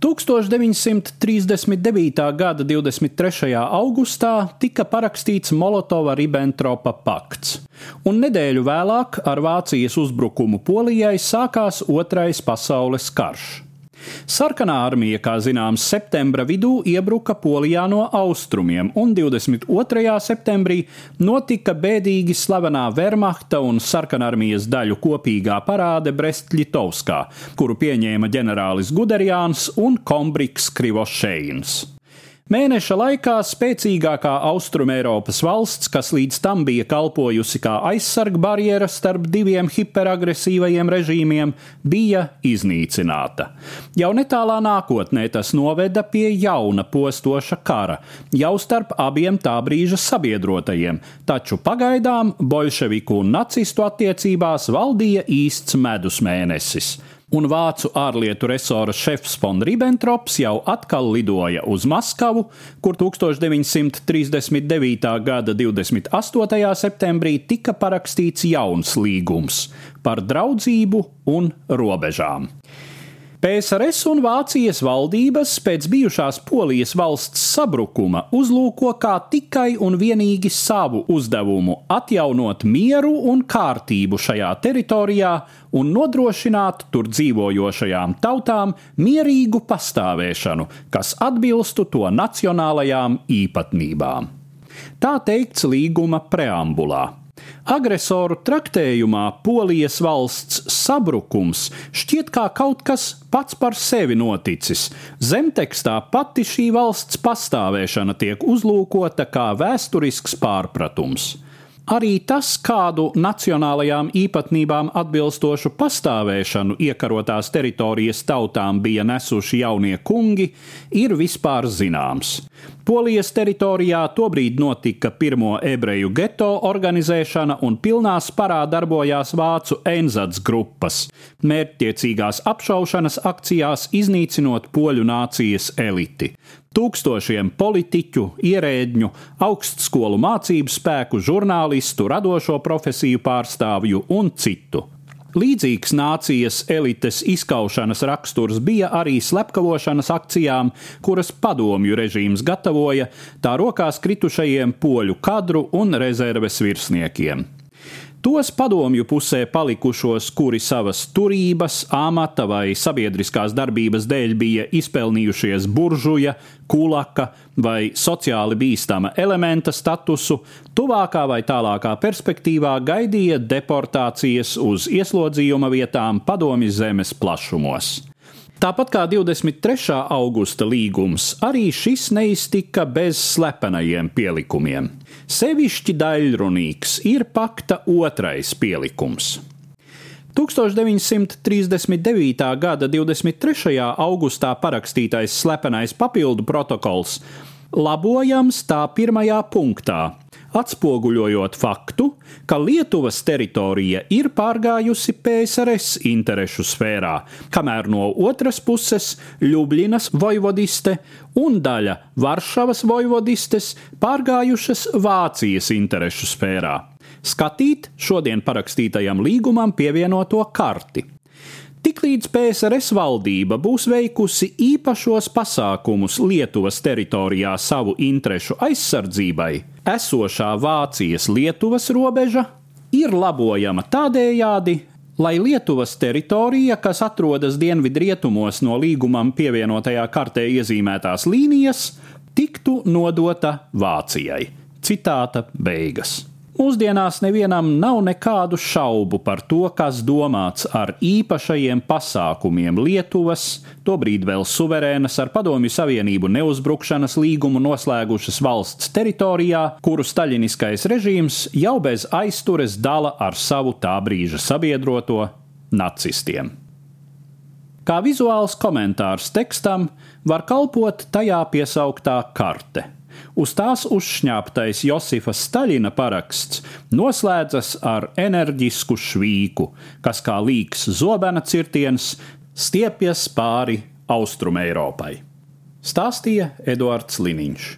1939. gada 23. augustā tika parakstīts Molotova-Ribbentropa pakts, un nedēļu vēlāk ar Vācijas uzbrukumu Polijai sākās Otrais pasaules karš. Sarkanā armija, kā zināms, septembra vidū iebruka Polijā no austrumiem, un 22. septembrī notika bēdīgi slavenā Wehrmachta un Sarkanarmijas daļu kopīgā parāde Brest-Litovskā, kuru pieņēma ģenerālis Guderiāns un Kombriks Krivošeins. Mēneša laikā spēcīgākā Austrumēropas valsts, kas līdz tam bija kalpojusi kā aizsarga barjera starp diviem hiperagresīvajiem režīmiem, bija iznīcināta. Jau netālā nākotnē tas noveda pie jauna postoša kara, jau starp abiem tā brīža sabiedrotajiem, taču pagaidām bolševiku un nacistu attiecībās valdīja īsts medus mēnesis un vācu ārlietu resora šefs von Ribbentrops jau atkal lidoja uz Maskavu, kur 1939. gada 28. septembrī tika parakstīts jauns līgums par draudzību un robežām. PSRS un Vācijas valdības pēc bijušās Polijas valsts sabrukuma uzlūko kā tikai un vienīgi savu uzdevumu atjaunot mieru un kārtību šajā teritorijā un nodrošināt tur dzīvojošajām tautām mierīgu pastāvēšanu, kas atbilstu to nacionālajām īpatnībām. Tā teikts līguma preambulā. Agresoru traktējumā Polijas valsts sabrukums šķiet kā kaut kas pats par sevi noticis. Zemtekstā pati šī valsts pastāvēšana tiek uzlūkota kā vēsturisks pārpratums. Arī tas, kādu nacionālajām īpatnībām atbilstošu pastāvēšanu iekarotās teritorijas tautām bija nesuši jaunie kungi, ir vispār zināms. Polijas teritorijā tobrīd notika pirmo ebreju geto organizēšana un pilnā sparā darbojās vācu Einzats grupas, mērķtiecīgās apšaušanas akcijās iznīcinot poļu nācijas eliti. Tūkstošiem politiķu, ierēdņu, augstskolu mācību spēku, žurnālistu, radošo profesiju pārstāvju un citu. Līdzīgs nācijas elites izkaušanas raksturs bija arī slepkavošanas akcijām, kuras padomju režīms gatavoja tā rokās kritušajiem poļu kadru un rezerves virsniekiem. Tos padomju pusē palikušos, kuri savas turības, amata vai sabiedriskās darbības dēļ bija izpelnījušies buržuja, kulaka vai sociāli bīstama elementa statusu, tuvākā vai tālākā perspektīvā gaidīja deportācijas uz ieslodzījuma vietām padomju zemes plašumos. Tāpat kā 23. augusta līgums, arī šis neiztika bez slepenajiem pielikumiem. Sevišķi daļrunīgs ir pakta otrais pielikums. 1939. gada 23. augustā parakstītais slepenais papildu protokols labojams tā pirmajā punktā, atspoguļojot faktu, ka Lietuvas teritorija ir pārgājusi PSRS interešu sfērā, kamēr no otras puses Ljubljanas vojvodiste un daļa Varšavas vojvodistes pārgājušas Vācijas interešu sfērā. Skatīt šodien parakstītajam līgumam pievienoto karti. Tiklīdz PSRS valdība būs veikusi īpašos pasākumus Lietuvas teritorijā savu interešu aizsardzībai, esošā Vācijas-Lietuvas robeža ir labojama tādējādi, lai Lietuvas teritorija, kas atrodas dienvidrietumos no līgumam pievienotajā kartē iezīmētās līnijas, tiktu nodota Vācijai. Citāta beigas. Mūsdienās nevienam nav nekādu šaubu par to, kas domāts ar īpašajiem pasākumiem Lietuvas, tobrīd vēl suverēnas ar Padomju Savienību neuzbrukšanas līgumu noslēgušas valsts teritorijā, kuru staļiniskais režīms jau bez aiztures dala ar savu tā brīža sabiedroto nacistiem. Kā vizuāls komentārs tekstam var kalpot tajā piesauktā karte Uz tās uzšņāptais Josifa Staļina paraksts noslēdzas ar enerģisku švīku, kas kā līks zobena cirtiens stiepjas pāri Austrumēropai. Stāstīja Eduards Liniņš.